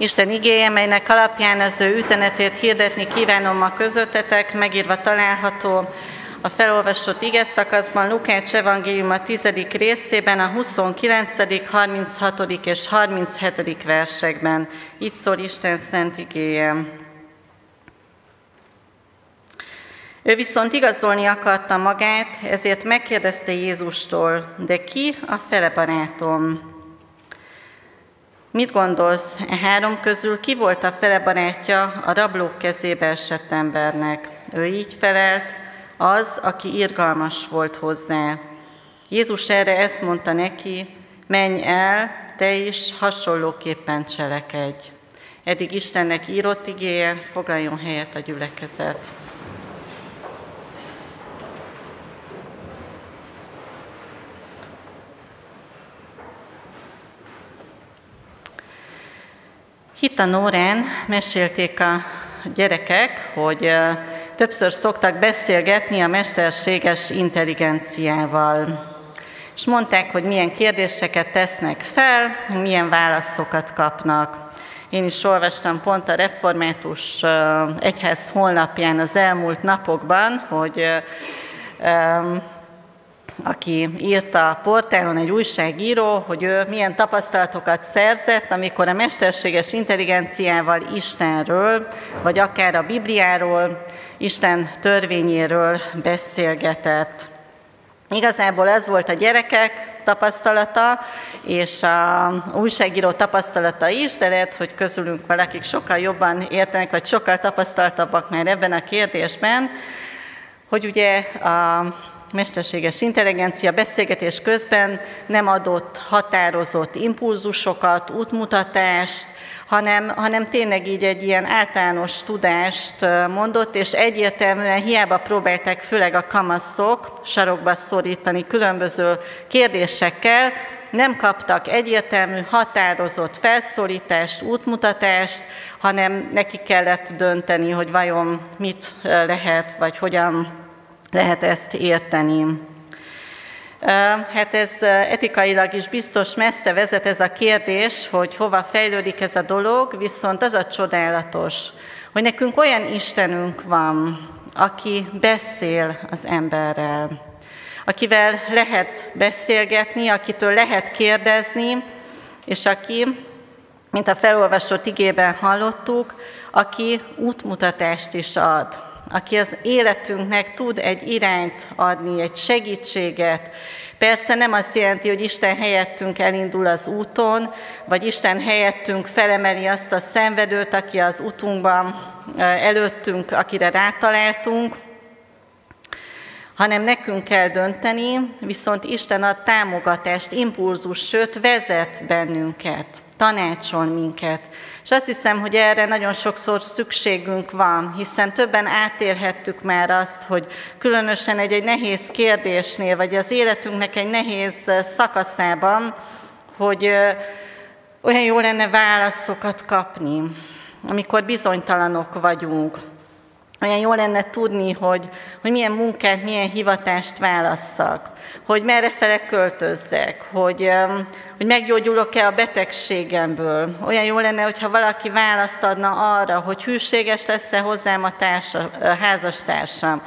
Isten igéje, melynek alapján az ő üzenetét hirdetni kívánom ma közöttetek, megírva található a felolvasott ige szakaszban Lukács evangélium a 10. részében, a 29., 36. és 37. versekben. Így szól Isten szent igéje. Ő viszont igazolni akarta magát, ezért megkérdezte Jézustól, de ki a fele barátom? Mit gondolsz, e három közül ki volt a fele barátja a rablók kezébe esett embernek? Ő így felelt, az, aki irgalmas volt hozzá. Jézus erre ezt mondta neki, menj el, te is hasonlóképpen cselekedj. Eddig Istennek írott igéje, foglaljon helyet a gyülekezet. Nóren mesélték a gyerekek, hogy többször szoktak beszélgetni a mesterséges intelligenciával. És mondták, hogy milyen kérdéseket tesznek fel, milyen válaszokat kapnak. Én is olvastam pont a Református Egyház honlapján az elmúlt napokban, hogy aki írta a portálon, egy újságíró, hogy ő milyen tapasztalatokat szerzett, amikor a mesterséges intelligenciával Istenről, vagy akár a Bibliáról, Isten törvényéről beszélgetett. Igazából ez volt a gyerekek tapasztalata, és a újságíró tapasztalata is, de lehet, hogy közülünk valakik sokkal jobban értenek, vagy sokkal tapasztaltabbak már ebben a kérdésben, hogy ugye a mesterséges intelligencia beszélgetés közben nem adott határozott impulzusokat, útmutatást, hanem, hanem tényleg így egy ilyen általános tudást mondott, és egyértelműen hiába próbálták főleg a kamaszok sarokba szorítani különböző kérdésekkel, nem kaptak egyértelmű, határozott felszólítást, útmutatást, hanem neki kellett dönteni, hogy vajon mit lehet, vagy hogyan lehet ezt érteni. Hát ez etikailag is biztos messze vezet ez a kérdés, hogy hova fejlődik ez a dolog, viszont az a csodálatos, hogy nekünk olyan Istenünk van, aki beszél az emberrel, akivel lehet beszélgetni, akitől lehet kérdezni, és aki, mint a felolvasott igében hallottuk, aki útmutatást is ad aki az életünknek tud egy irányt adni, egy segítséget. Persze nem azt jelenti, hogy Isten helyettünk elindul az úton, vagy Isten helyettünk felemeli azt a szenvedőt, aki az utunkban előttünk, akire rátaláltunk, hanem nekünk kell dönteni, viszont Isten ad támogatást, impulzus, sőt vezet bennünket, tanácsol minket. És azt hiszem, hogy erre nagyon sokszor szükségünk van, hiszen többen átélhettük már azt, hogy különösen egy, egy nehéz kérdésnél, vagy az életünknek egy nehéz szakaszában, hogy olyan jó lenne válaszokat kapni, amikor bizonytalanok vagyunk, olyan jó lenne tudni, hogy, hogy milyen munkát, milyen hivatást válasszak, hogy merre fele költözzek, hogy, hogy meggyógyulok-e a betegségemből. Olyan jó lenne, hogyha valaki választ adna arra, hogy hűséges lesz-e hozzám a, társa, a házastársam,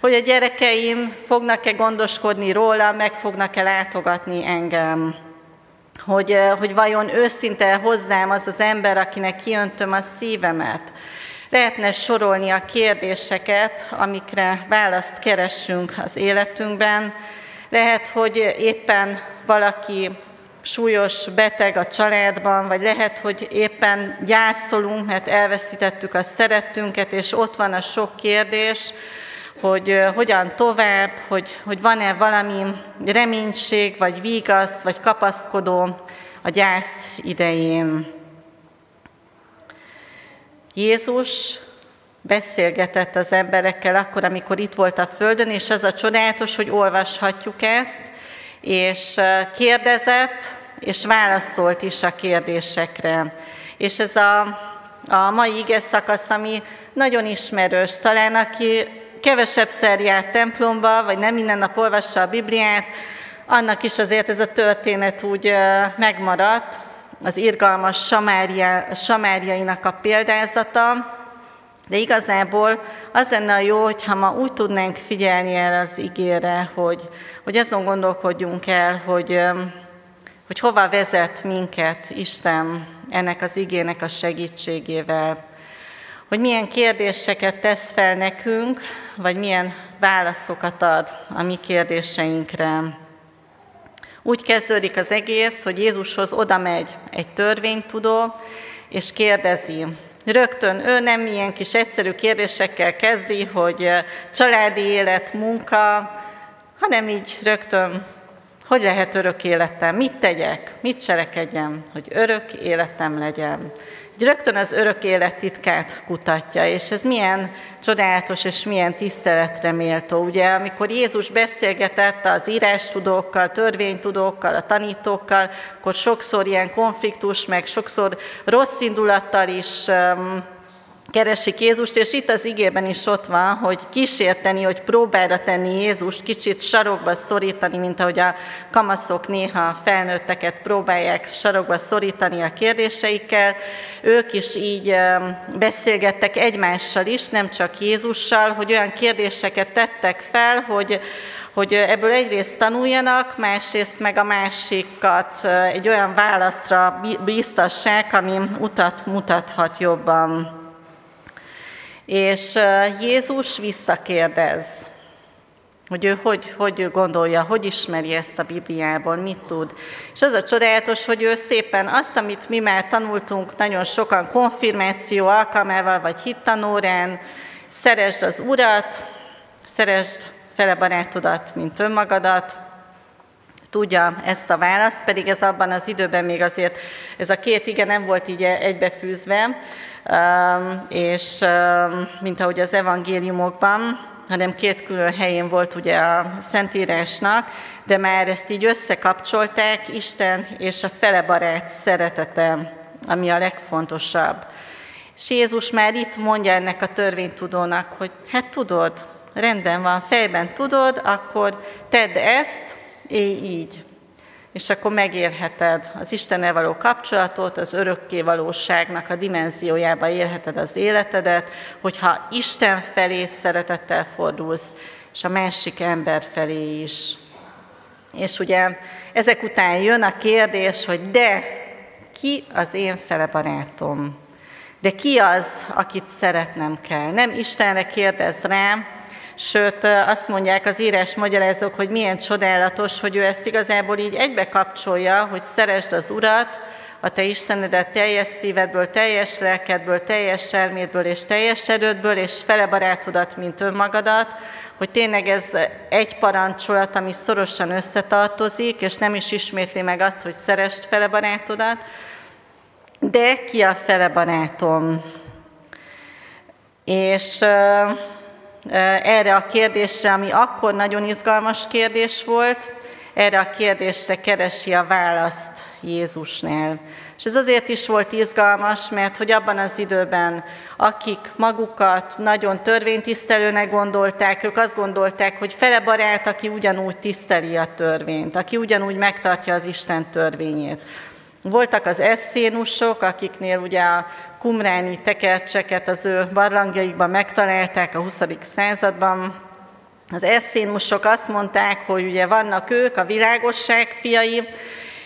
hogy a gyerekeim fognak-e gondoskodni róla, meg fognak-e látogatni engem, hogy, hogy vajon őszinte hozzám az az ember, akinek kiöntöm a szívemet, Lehetne sorolni a kérdéseket, amikre választ keresünk az életünkben. Lehet, hogy éppen valaki súlyos beteg a családban, vagy lehet, hogy éppen gyászolunk, mert elveszítettük a szerettünket, és ott van a sok kérdés, hogy hogyan tovább, hogy, hogy van-e valami reménység, vagy vígasz, vagy kapaszkodó a gyász idején. Jézus beszélgetett az emberekkel akkor, amikor itt volt a Földön, és az a csodálatos, hogy olvashatjuk ezt, és kérdezett, és válaszolt is a kérdésekre. És ez a, a mai ige szakasz, ami nagyon ismerős, talán aki kevesebb járt templomba, vagy nem minden nap olvassa a Bibliát, annak is azért ez a történet úgy megmaradt, az irgalmas Samária, Samáriainak a példázata, de igazából az lenne a jó, hogyha ma úgy tudnánk figyelni erre az ígére, hogy, hogy azon gondolkodjunk el, hogy, hogy hova vezet minket Isten ennek az igének a segítségével. Hogy milyen kérdéseket tesz fel nekünk, vagy milyen válaszokat ad a mi kérdéseinkre. Úgy kezdődik az egész, hogy Jézushoz oda megy egy törvénytudó, és kérdezi, Rögtön ő nem ilyen kis egyszerű kérdésekkel kezdi, hogy családi élet, munka, hanem így rögtön, hogy lehet örök életem, mit tegyek, mit cselekedjem, hogy örök életem legyen rögtön az örök élet titkát kutatja, és ez milyen csodálatos és milyen tiszteletre méltó. Ugye, amikor Jézus beszélgetett az írástudókkal, törvénytudókkal, a tanítókkal, akkor sokszor ilyen konfliktus, meg sokszor rossz indulattal is um, keresik Jézust, és itt az igében is ott van, hogy kísérteni, hogy próbára tenni Jézust, kicsit sarokba szorítani, mint ahogy a kamaszok néha felnőtteket próbálják sarokba szorítani a kérdéseikkel. Ők is így beszélgettek egymással is, nem csak Jézussal, hogy olyan kérdéseket tettek fel, hogy hogy ebből egyrészt tanuljanak, másrészt meg a másikat egy olyan válaszra bíztassák, ami utat mutathat jobban. És Jézus visszakérdez, hogy ő hogy, hogy gondolja, hogy ismeri ezt a Bibliából, mit tud. És az a csodálatos, hogy ő szépen azt, amit mi már tanultunk nagyon sokan konfirmáció alkalmával, vagy hittanórán, szeresd az Urat, szeresd fele barátodat, mint önmagadat, tudja ezt a választ, pedig ez abban az időben még azért ez a két ige nem volt így egybefűzve, és mint ahogy az evangéliumokban, hanem két külön helyén volt ugye a Szentírásnak, de már ezt így összekapcsolták, Isten és a fele barát szeretete, ami a legfontosabb. És Jézus már itt mondja ennek a törvénytudónak, hogy hát tudod, rendben van, fejben tudod, akkor tedd ezt, élj így és akkor megérheted az Istennel való kapcsolatot, az örökké valóságnak a dimenziójába élheted az életedet, hogyha Isten felé szeretettel fordulsz, és a másik ember felé is. És ugye ezek után jön a kérdés, hogy de ki az én fele barátom? De ki az, akit szeretnem kell? Nem Istenre kérdez rám, Sőt, azt mondják az írás magyarázók, hogy milyen csodálatos, hogy ő ezt igazából így egybe kapcsolja, hogy szeresd az Urat, a te Istenedet teljes szívedből, teljes lelkedből, teljes elmédből és teljes erődből, és fele barátodat, mint önmagadat, hogy tényleg ez egy parancsolat, ami szorosan összetartozik, és nem is ismétli meg azt, hogy szerest fele barátodat, de ki a fele barátom? És erre a kérdésre, ami akkor nagyon izgalmas kérdés volt, erre a kérdésre keresi a választ Jézusnál. És ez azért is volt izgalmas, mert hogy abban az időben, akik magukat nagyon törvénytisztelőnek gondolták, ők azt gondolták, hogy fele barát, aki ugyanúgy tiszteli a törvényt, aki ugyanúgy megtartja az Isten törvényét. Voltak az eszénusok, akiknél ugye a kumráni tekercseket az ő barlangjaikban megtalálták a 20. században. Az eszénusok azt mondták, hogy ugye vannak ők, a világosság fiai,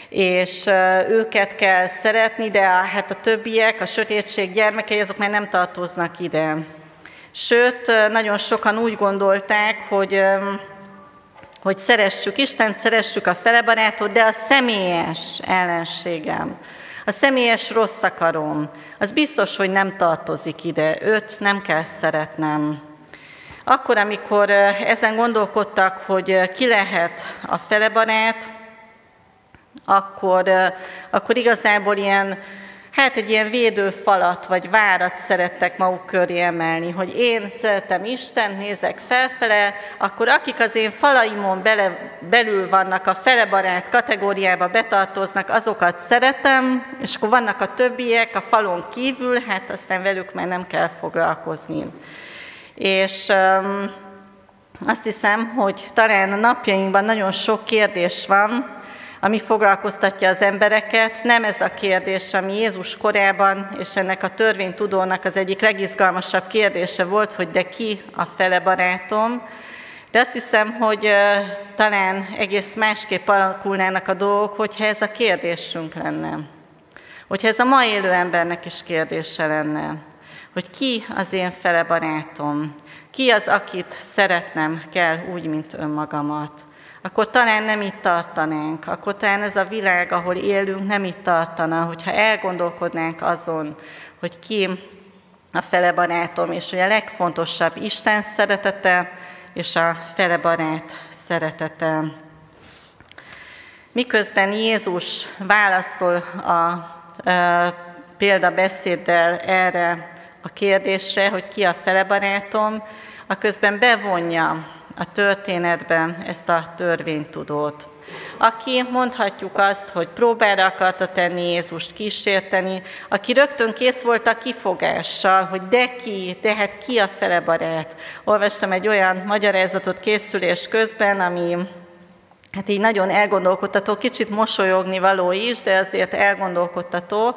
és őket kell szeretni, de hát a többiek, a sötétség gyermekei, azok már nem tartoznak ide. Sőt, nagyon sokan úgy gondolták, hogy hogy szeressük Istent, szeressük a felebarátot, de a személyes ellenségem, a személyes rossz akarom, az biztos, hogy nem tartozik ide, őt nem kell szeretnem. Akkor, amikor ezen gondolkodtak, hogy ki lehet a felebarát, akkor, akkor igazából ilyen hát egy ilyen védőfalat vagy várat szerettek maguk köré emelni, hogy én szeretem Isten, nézek felfele, akkor akik az én falaimon bele, belül vannak, a felebarát kategóriába betartoznak, azokat szeretem, és akkor vannak a többiek a falon kívül, hát aztán velük már nem kell foglalkozni. És um, azt hiszem, hogy talán a napjainkban nagyon sok kérdés van, ami foglalkoztatja az embereket. Nem ez a kérdés, ami Jézus korában, és ennek a törvénytudónak az egyik legizgalmasabb kérdése volt, hogy de ki a fele barátom, de azt hiszem, hogy talán egész másképp alakulnának a dolgok, hogyha ez a kérdésünk lenne. Hogyha ez a ma élő embernek is kérdése lenne, hogy ki az én fele barátom, ki az, akit szeretnem kell úgy, mint önmagamat, akkor talán nem itt tartanánk, akkor talán ez a világ, ahol élünk, nem itt tartana, hogyha elgondolkodnánk azon, hogy ki a fele barátom, és hogy a legfontosabb Isten szeretete, és a fele barát szeretete. Miközben Jézus válaszol a, a példabeszéddel erre a kérdésre, hogy ki a fele barátom, a közben bevonja a történetben ezt a törvénytudót. Aki mondhatjuk azt, hogy próbára akarta tenni Jézust kísérteni, aki rögtön kész volt a kifogással, hogy de ki, tehát ki a fele barát. Olvastam egy olyan magyarázatot készülés közben, ami Hát így nagyon elgondolkodtató, kicsit mosolyogni való is, de azért elgondolkodtató,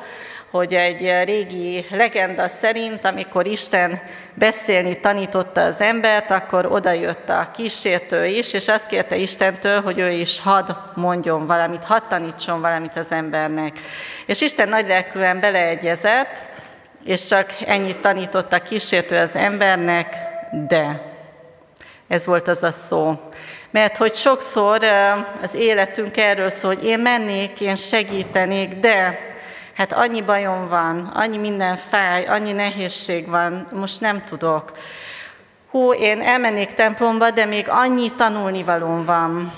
hogy egy régi legenda szerint, amikor Isten beszélni tanította az embert, akkor odajött a kísértő is, és azt kérte Istentől, hogy ő is hadd mondjon valamit, hadd tanítson valamit az embernek. És Isten nagylelkűen beleegyezett, és csak ennyit tanított a kísértő az embernek, de. Ez volt az a szó. Mert hogy sokszor az életünk erről szól, hogy én mennék, én segítenék, de hát annyi bajom van, annyi minden fáj, annyi nehézség van, most nem tudok. Hú, én elmennék templomba, de még annyi tanulnivalóm van.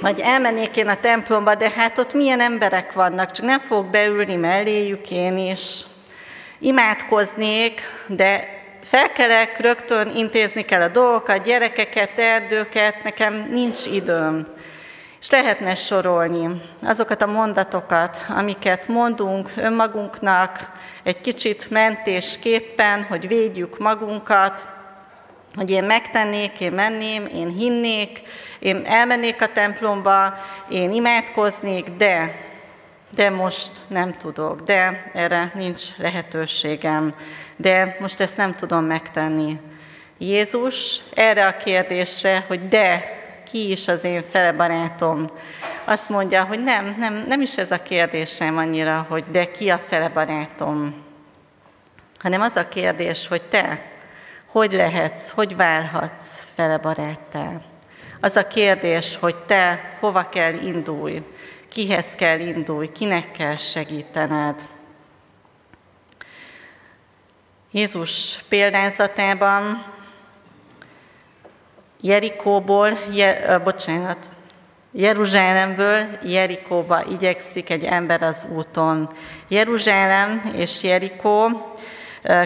Vagy elmennék én a templomba, de hát ott milyen emberek vannak, csak nem fogok beülni melléjük én is. Imádkoznék, de felkelek, rögtön intézni kell a dolgokat, gyerekeket, erdőket, nekem nincs időm. És lehetne sorolni azokat a mondatokat, amiket mondunk önmagunknak, egy kicsit mentésképpen, hogy védjük magunkat, hogy én megtennék, én menném, én hinnék, én elmennék a templomba, én imádkoznék, de, de most nem tudok, de erre nincs lehetőségem, de most ezt nem tudom megtenni. Jézus erre a kérdésre, hogy de, ki is az én fele barátom, azt mondja, hogy nem, nem, nem is ez a kérdésem annyira, hogy de ki a fele barátom, hanem az a kérdés, hogy te hogy lehetsz, hogy válhatsz fele baráttá. Az a kérdés, hogy te hova kell indulj, kihez kell indulj, kinek kell segítened. Jézus példázatában Jerikóból, je, bocsánat, Jeruzsálemből Jerikóba igyekszik egy ember az úton. Jeruzsálem és Jerikó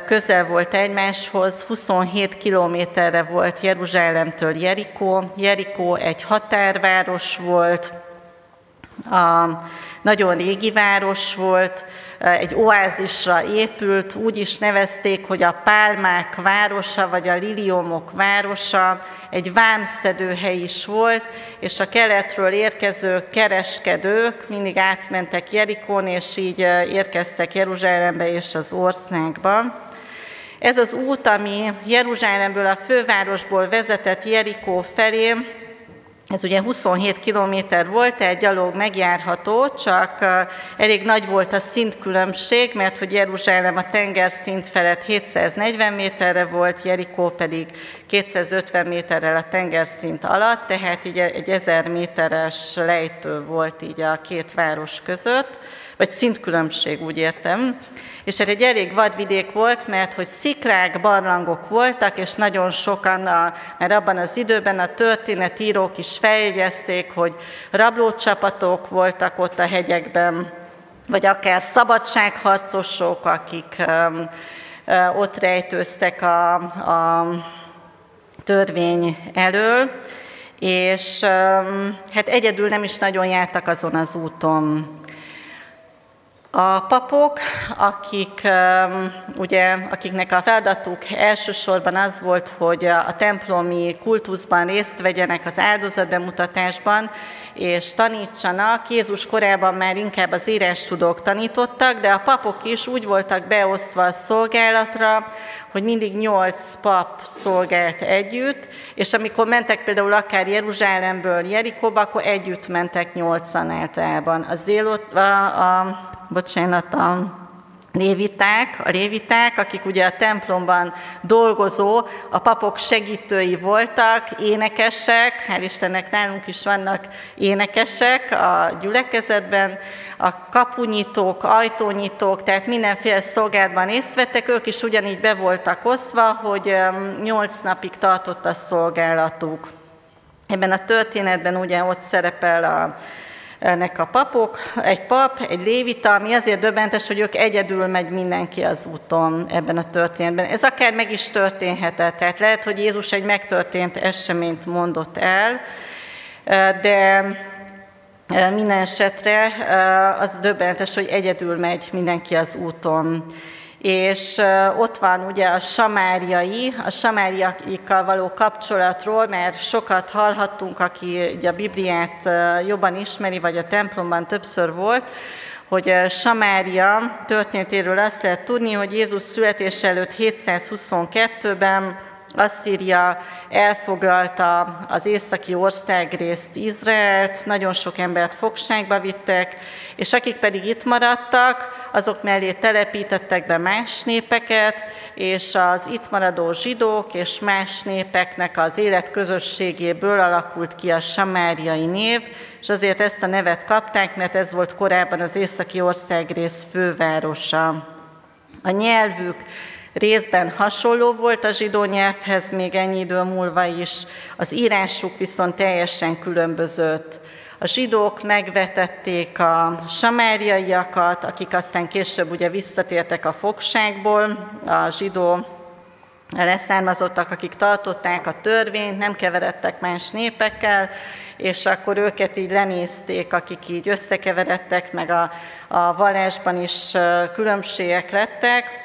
közel volt egymáshoz, 27 kilométerre volt Jeruzsálemtől Jerikó. Jerikó egy határváros volt, a nagyon régi város volt, egy oázisra épült, úgy is nevezték, hogy a pálmák városa, vagy a liliomok városa, egy vámszedőhely is volt, és a keletről érkező kereskedők mindig átmentek Jerikon, és így érkeztek Jeruzsálembe és az országba. Ez az út, ami Jeruzsálemből a fővárosból vezetett Jerikó felé, ez ugye 27 kilométer volt, egy gyalog megjárható, csak elég nagy volt a szintkülönbség, mert hogy Jeruzsálem a tengerszint felett 740 méterre volt, Jerikó pedig 250 méterrel a tengerszint alatt, tehát így egy 1000 méteres lejtő volt így a két város között, vagy szintkülönbség, úgy értem és ez egy elég vadvidék volt, mert hogy sziklák, barlangok voltak, és nagyon sokan, a, mert abban az időben a történetírók is feljegyezték, hogy rablócsapatok voltak ott a hegyekben, vagy akár szabadságharcosok, akik um, ott rejtőztek a, a törvény elől, és hát egyedül nem is nagyon jártak azon az úton. A papok, akik, ugye, akiknek a feladatuk elsősorban az volt, hogy a templomi kultuszban részt vegyenek az áldozatbemutatásban, és tanítsanak. Jézus korában már inkább az tudók tanítottak, de a papok is úgy voltak beosztva a szolgálatra, hogy mindig nyolc pap szolgált együtt, és amikor mentek például akár Jeruzsálemből Jerikóba, akkor együtt mentek nyolcan általában. A, zélot, a, a bocsánat, a léviták, a léviták, akik ugye a templomban dolgozó, a papok segítői voltak, énekesek, hál' Istennek nálunk is vannak énekesek a gyülekezetben, a kapunyitók, ajtónyitók, tehát mindenféle szolgálatban részt vettek, ők is ugyanígy be voltak osztva, hogy nyolc napig tartott a szolgálatuk. Ebben a történetben ugye ott szerepel a ennek a papok, egy pap, egy lévita, ami azért döbbentes, hogy ők egyedül megy mindenki az úton ebben a történetben. Ez akár meg is történhetett, tehát lehet, hogy Jézus egy megtörtént eseményt mondott el, de minden esetre az döbbentes, hogy egyedül megy mindenki az úton és ott van ugye a samáriai, a samáriaikkal való kapcsolatról, mert sokat hallhattunk, aki ugye a Bibliát jobban ismeri, vagy a templomban többször volt, hogy Samária történetéről azt lehet tudni, hogy Jézus születés előtt 722-ben Asszíria elfoglalta az északi országrészt Izraelt, nagyon sok embert fogságba vittek, és akik pedig itt maradtak, azok mellé telepítettek be más népeket, és az itt maradó zsidók és más népeknek az életközösségéből alakult ki a samáriai név, és azért ezt a nevet kapták, mert ez volt korábban az északi országrész fővárosa. A nyelvük Részben hasonló volt a zsidó nyelvhez még ennyi idő múlva is, az írásuk viszont teljesen különbözött. A zsidók megvetették a samáriaiakat, akik aztán később ugye visszatértek a fogságból, a zsidó leszármazottak, akik tartották a törvényt, nem keveredtek más népekkel, és akkor őket így lenézték, akik így összekeveredtek, meg a, a vallásban is különbségek lettek,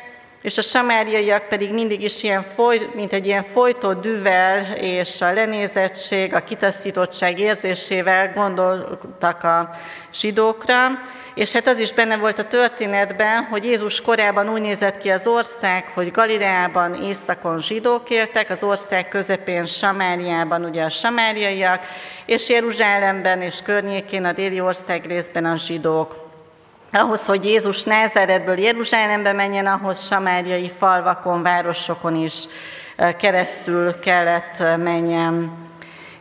és a samáriaiak pedig mindig is ilyen foly, mint egy ilyen folytó düvel és a lenézettség, a kitaszítottság érzésével gondoltak a zsidókra, és hát az is benne volt a történetben, hogy Jézus korában úgy nézett ki az ország, hogy Galileában északon zsidók éltek, az ország közepén Samáriában ugye a samáriaiak, és Jeruzsálemben és környékén a déli ország részben a zsidók. Ahhoz, hogy Jézus Názáretből Jeruzsálembe menjen, ahhoz samáriai falvakon, városokon is keresztül kellett menjen.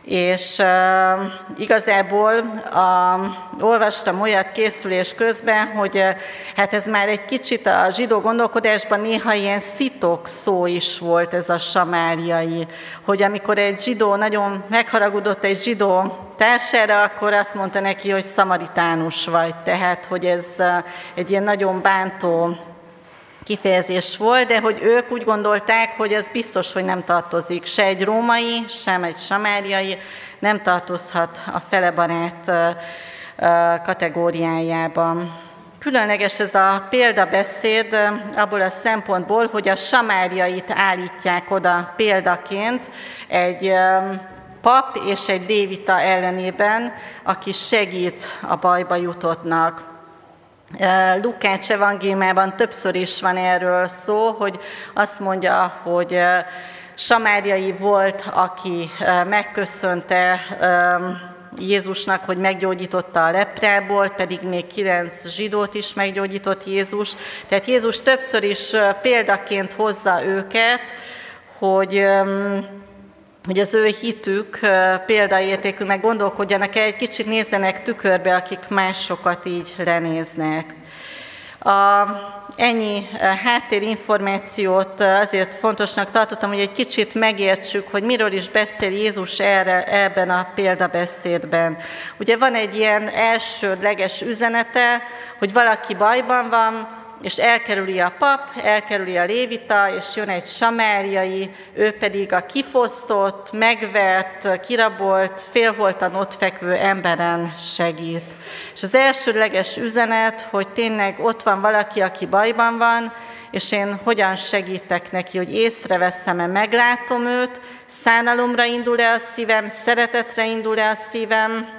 És uh, igazából uh, olvastam olyat készülés közben, hogy uh, hát ez már egy kicsit a zsidó gondolkodásban néha ilyen szitok szó is volt ez a samáriai, hogy amikor egy zsidó nagyon megharagudott egy zsidó társára, akkor azt mondta neki, hogy szamaritánus vagy, tehát hogy ez egy ilyen nagyon bántó kifejezés volt, de hogy ők úgy gondolták, hogy ez biztos, hogy nem tartozik se egy római, sem egy samáriai, nem tartozhat a felebarát kategóriájában. Különleges ez a példabeszéd abból a szempontból, hogy a samáriait állítják oda példaként egy pap és egy lévita ellenében, aki segít a bajba jutottnak. Lukács evangéliumában többször is van erről szó, hogy azt mondja, hogy Samáriai volt, aki megköszönte Jézusnak, hogy meggyógyította a leprából, pedig még kilenc zsidót is meggyógyított Jézus. Tehát Jézus többször is példaként hozza őket, hogy hogy az ő hitük példaértékű, meg gondolkodjanak el, egy kicsit nézzenek tükörbe, akik másokat így lenéznek. A, ennyi háttérinformációt azért fontosnak tartottam, hogy egy kicsit megértsük, hogy miről is beszél Jézus erre, ebben a példabeszédben. Ugye van egy ilyen elsődleges üzenete, hogy valaki bajban van, és elkerüli a pap, elkerüli a lévita, és jön egy samáriai, ő pedig a kifosztott, megvert, kirabolt, félholtan ott fekvő emberen segít. És az elsőleges üzenet, hogy tényleg ott van valaki, aki bajban van, és én hogyan segítek neki, hogy észreveszem-e, meglátom őt, szánalomra indul-e a szívem, szeretetre indul-e a szívem,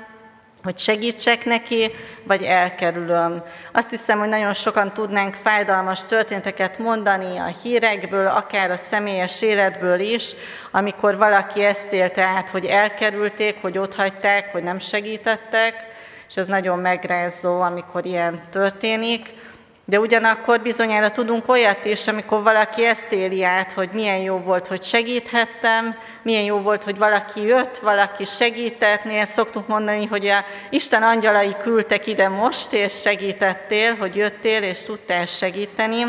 hogy segítsek neki, vagy elkerülöm. Azt hiszem, hogy nagyon sokan tudnánk fájdalmas történeteket mondani a hírekből, akár a személyes életből is, amikor valaki ezt élte át, hogy elkerülték, hogy otthagyták, hogy nem segítettek, és ez nagyon megrázó, amikor ilyen történik. De ugyanakkor bizonyára tudunk olyat is, amikor valaki ezt éli át, hogy milyen jó volt, hogy segíthettem, milyen jó volt, hogy valaki jött, valaki segített. Néha szoktuk mondani, hogy a Isten angyalai küldtek ide most, és segítettél, hogy jöttél, és tudtál segíteni.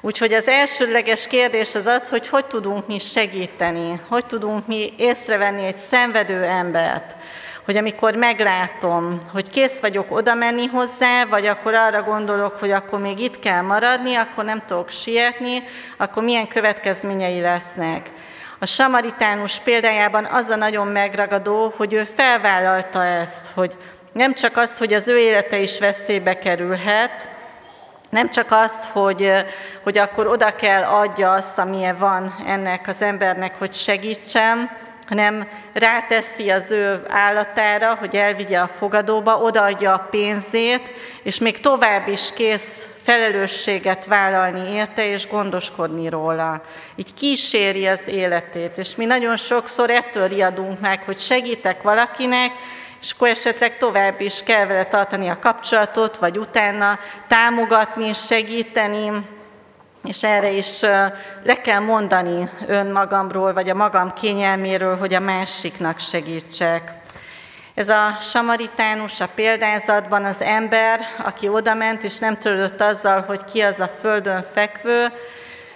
Úgyhogy az elsődleges kérdés az az, hogy hogy tudunk mi segíteni, hogy tudunk mi észrevenni egy szenvedő embert, hogy amikor meglátom, hogy kész vagyok oda menni hozzá, vagy akkor arra gondolok, hogy akkor még itt kell maradni, akkor nem tudok sietni, akkor milyen következményei lesznek. A samaritánus példájában az a nagyon megragadó, hogy ő felvállalta ezt, hogy nem csak azt, hogy az ő élete is veszélybe kerülhet, nem csak azt, hogy, hogy akkor oda kell adja azt, amilyen van ennek az embernek, hogy segítsem, hanem ráteszi az ő állatára, hogy elvigye a fogadóba, odaadja a pénzét, és még tovább is kész felelősséget vállalni érte és gondoskodni róla. Így kíséri az életét, és mi nagyon sokszor ettől riadunk meg, hogy segítek valakinek, és akkor esetleg tovább is kell vele tartani a kapcsolatot, vagy utána támogatni, segíteni, és erre is le kell mondani önmagamról, vagy a magam kényelméről, hogy a másiknak segítsek. Ez a samaritánus a példázatban az ember, aki odament, és nem törődött azzal, hogy ki az a földön fekvő,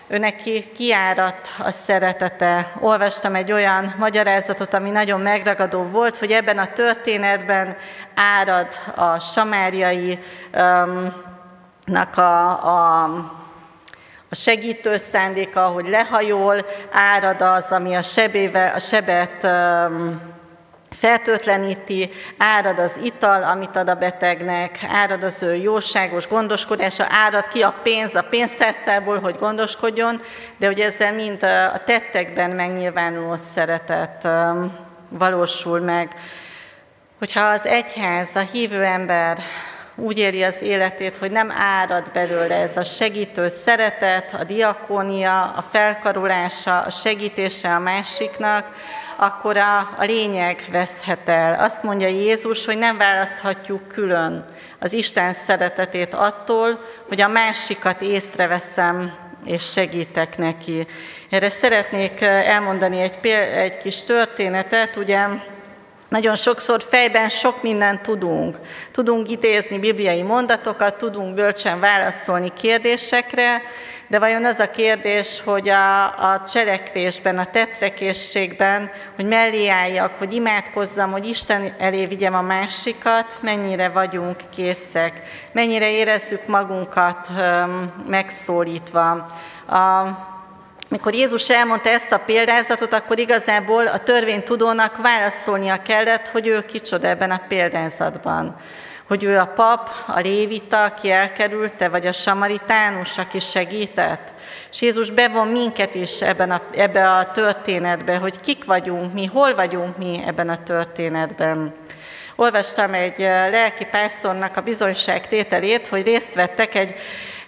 ő neki kiárat a szeretete. Olvastam egy olyan magyarázatot, ami nagyon megragadó volt, hogy ebben a történetben árad a samáriai um, a, a a segítő szándéka, hogy lehajol, árad az, ami a sebével, a sebet um, fertőtleníti, árad az ital, amit ad a betegnek, árad az ő jóságos gondoskodása, árad ki a pénz a pénztárszából, hogy gondoskodjon, de hogy ezzel mind a tettekben megnyilvánuló szeretet valósul meg. Hogyha az egyház, a hívő ember úgy éli az életét, hogy nem árad belőle ez a segítő szeretet, a diakónia, a felkarolása, a segítése a másiknak, akkor a, a lényeg veszhet el. Azt mondja Jézus, hogy nem választhatjuk külön az Isten szeretetét attól, hogy a másikat észreveszem és segítek neki. Erre szeretnék elmondani egy, egy kis történetet, ugye nagyon sokszor fejben sok mindent tudunk. Tudunk idézni bibliai mondatokat, tudunk bölcsen válaszolni kérdésekre, de vajon az a kérdés, hogy a, a cselekvésben, a tetrekészségben, hogy mellé álljak, hogy imádkozzam, hogy Isten elé vigyem a másikat, mennyire vagyunk készek, mennyire érezzük magunkat um, megszólítva. A, mikor Jézus elmondta ezt a példázatot, akkor igazából a törvénytudónak válaszolnia kellett, hogy ő kicsoda ebben a példázatban. Hogy ő a pap, a lévita, aki elkerülte, vagy a samaritánus, aki segített. És Jézus bevon minket is ebben a, ebbe a történetbe, hogy kik vagyunk mi, hol vagyunk mi ebben a történetben. Olvastam egy eh, lelki pásztornak a bizonyságtételét, hogy részt vettek egy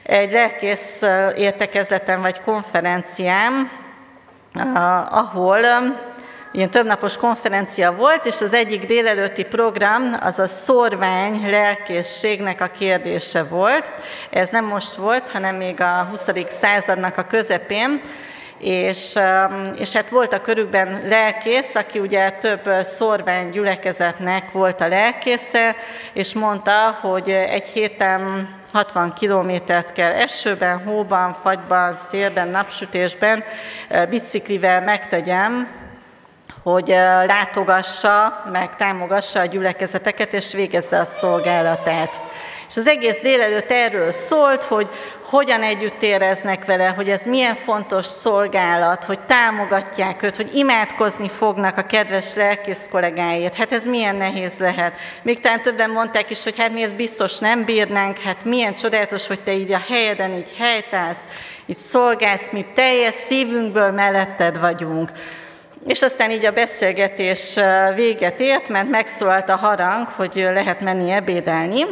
egy lelkész értekezleten vagy konferencián, ahol ilyen többnapos konferencia volt, és az egyik délelőtti program az a szorvány lelkészségnek a kérdése volt. Ez nem most volt, hanem még a 20. századnak a közepén, és, és hát volt a körükben lelkész, aki ugye több szorvány gyülekezetnek volt a lelkésze, és mondta, hogy egy héten 60 kilométert kell esőben, hóban, fagyban, szélben, napsütésben biciklivel megtegyem, hogy látogassa, meg támogassa a gyülekezeteket, és végezze a szolgálatát. És az egész délelőtt erről szólt, hogy hogyan együtt éreznek vele, hogy ez milyen fontos szolgálat, hogy támogatják őt, hogy imádkozni fognak a kedves lelkész kollégáért. Hát ez milyen nehéz lehet. Még talán többen mondták is, hogy hát mi ezt biztos nem bírnánk, hát milyen csodálatos, hogy te így a helyeden így helytállsz, így szolgálsz, mi teljes szívünkből melletted vagyunk. És aztán így a beszélgetés véget ért, mert megszólalt a harang, hogy lehet menni ebédelni,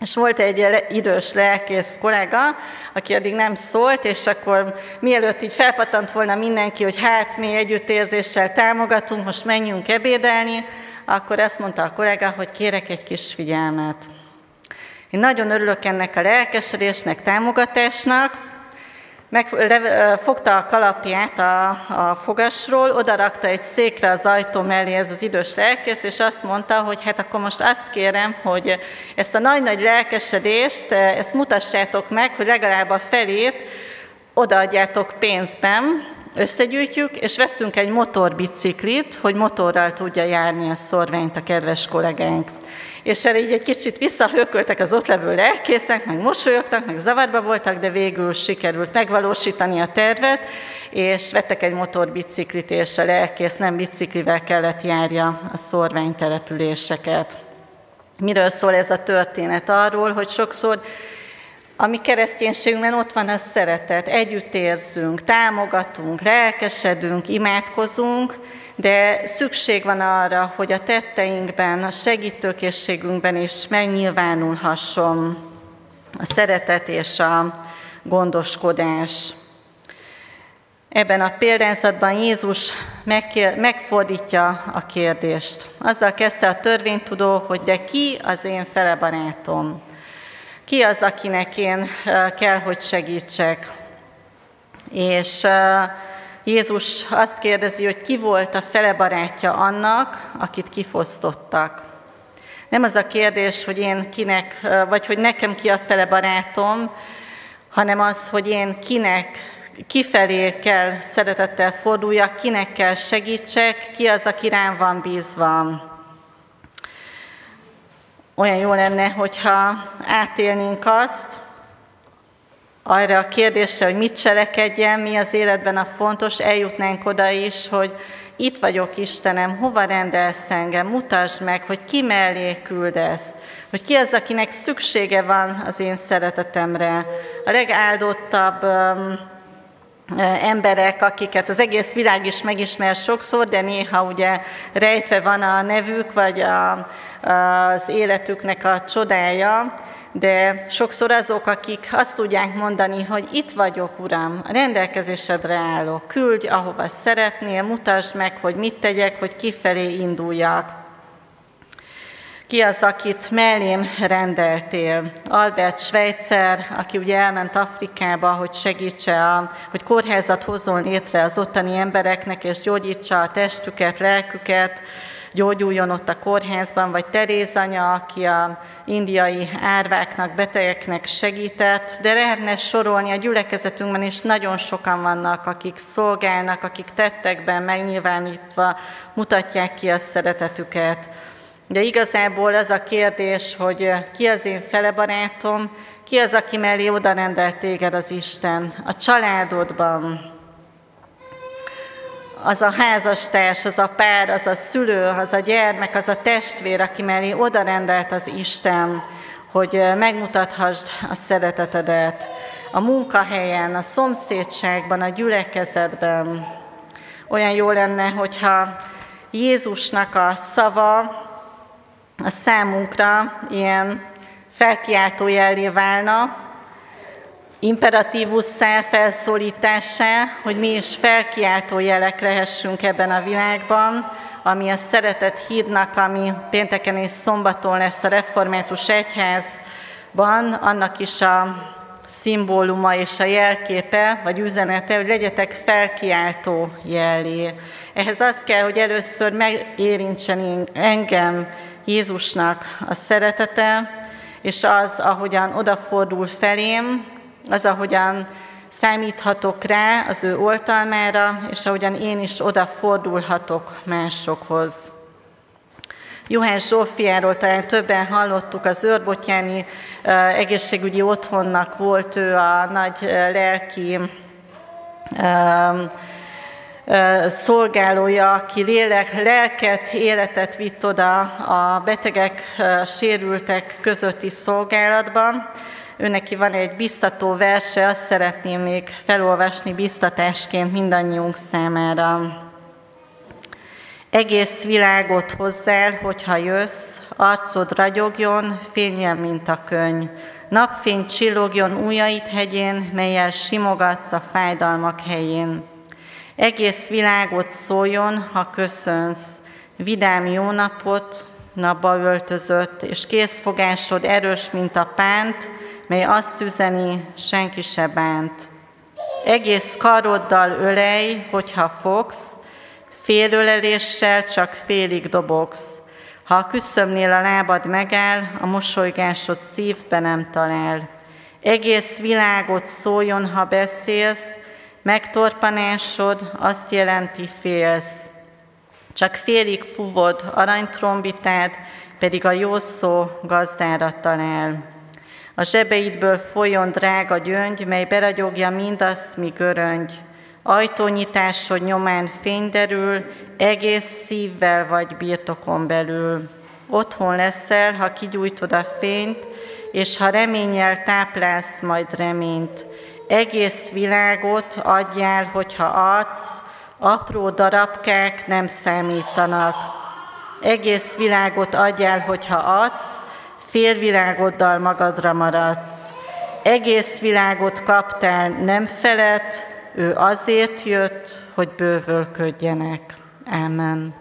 és volt egy idős lelkész kollega, aki addig nem szólt, és akkor mielőtt így felpatant volna mindenki, hogy hát mi együttérzéssel támogatunk, most menjünk ebédelni, akkor azt mondta a kollega, hogy kérek egy kis figyelmet. Én nagyon örülök ennek a lelkesedésnek, támogatásnak, megfogta a kalapját a, a fogasról, odarakta egy székre az ajtó mellé ez az idős lelkész, és azt mondta, hogy hát akkor most azt kérem, hogy ezt a nagy-nagy lelkesedést, ezt mutassátok meg, hogy legalább a felét odaadjátok pénzben, összegyűjtjük, és veszünk egy motorbiciklit, hogy motorral tudja járni a szorványt a kedves kollégánk és erre így egy kicsit visszahököltek az ott levő lelkészek, meg mosolyogtak, meg zavarba voltak, de végül sikerült megvalósítani a tervet, és vettek egy motorbiciklit, és a lelkész nem biciklivel kellett járja a szorványtelepüléseket. Miről szól ez a történet? Arról, hogy sokszor a mi kereszténységünkben ott van a szeretet, együtt érzünk, támogatunk, lelkesedünk, imádkozunk, de szükség van arra, hogy a tetteinkben, a segítőkészségünkben is megnyilvánulhasson a szeretet és a gondoskodás. Ebben a példázatban Jézus megfordítja a kérdést. Azzal kezdte a törvénytudó, hogy de ki az én fele barátom? Ki az, akinek én kell, hogy segítsek? És Jézus azt kérdezi, hogy ki volt a fele barátja annak, akit kifosztottak. Nem az a kérdés, hogy én kinek, vagy hogy nekem ki a fele barátom, hanem az, hogy én kinek, kifelé kell szeretettel forduljak, kinek kell segítsek, ki az, aki rám van bízva. Olyan jó lenne, hogyha átélnénk azt, arra a kérdésre, hogy mit cselekedjen, mi az életben a fontos, eljutnánk oda is, hogy itt vagyok Istenem, hova rendelsz engem, mutasd meg, hogy ki mellé küldesz, hogy ki az, akinek szüksége van az én szeretetemre. A legáldottabb um, emberek, akiket az egész világ is megismer sokszor, de néha ugye rejtve van a nevük, vagy a, az életüknek a csodája, de sokszor azok, akik azt tudják mondani, hogy itt vagyok, Uram, a rendelkezésedre állok, küldj, ahova szeretnél, mutasd meg, hogy mit tegyek, hogy kifelé induljak. Ki az, akit mellém rendeltél? Albert Schweitzer, aki ugye elment Afrikába, hogy segítse, a, hogy kórházat hozzon létre az ottani embereknek, és gyógyítsa a testüket, lelküket, gyógyuljon ott a kórházban, vagy Teréz anya, aki a indiai árváknak, betegeknek segített, de lehetne sorolni a gyülekezetünkben is nagyon sokan vannak, akik szolgálnak, akik tettekben megnyilvánítva mutatják ki a szeretetüket. De igazából az a kérdés, hogy ki az én fele barátom, ki az, aki mellé oda rendelt téged az Isten? A családodban, az a házastárs, az a pár, az a szülő, az a gyermek, az a testvér, aki mellé oda rendelt az Isten, hogy megmutathasd a szeretetedet a munkahelyen, a szomszédságban, a gyülekezetben. Olyan jó lenne, hogyha Jézusnak a szava a számunkra ilyen felkiáltó jellé válna, imperatívusszá, felszólítássá, hogy mi is felkiáltó jelek lehessünk ebben a világban, ami a szeretet hídnak, ami pénteken és szombaton lesz a Református Egyházban, annak is a szimbóluma és a jelképe, vagy üzenete, hogy legyetek felkiáltó jellé. Ehhez az kell, hogy először megérintsen engem Jézusnak a szeretete, és az, ahogyan odafordul felém, az, ahogyan számíthatok rá az ő oltalmára, és ahogyan én is odafordulhatok másokhoz. Juhász Zsófiáról talán többen hallottuk, az őrbottyáni egészségügyi otthonnak volt ő a nagy lelki szolgálója, aki lélek, lelket, életet vitt oda a betegek, a sérültek közötti szolgálatban. Őneki van egy biztató verse, azt szeretném még felolvasni biztatásként mindannyiunk számára. Egész világot hozzál, hogyha jössz, arcod ragyogjon, fényen, mint a könyv. Napfény csillogjon ujjait hegyén, melyel simogatsz a fájdalmak helyén. Egész világot szóljon, ha köszönsz, vidám jó napot, napba öltözött, és készfogásod erős, mint a pánt, mely azt üzeni, senki se bánt. Egész karoddal ölej, hogyha fogsz, félöleléssel csak félig dobogsz. Ha a küszöbnél a lábad megáll, a mosolygásod szívbe nem talál. Egész világot szóljon, ha beszélsz, megtorpanásod azt jelenti félsz. Csak félig fuvod aranytrombitád, pedig a jó szó gazdára talál. A zsebeidből folyjon drága gyöngy, mely beragyogja mindazt, mi göröngy. Ajtónyitásod nyomán fény derül, egész szívvel vagy birtokon belül. Otthon leszel, ha kigyújtod a fényt, és ha reménnyel táplálsz majd reményt. Egész világot adjál, hogyha adsz, apró darabkák nem számítanak. Egész világot adjál, hogyha adsz, félvilágoddal magadra maradsz. Egész világot kaptál, nem felett, ő azért jött, hogy bővölködjenek. Amen.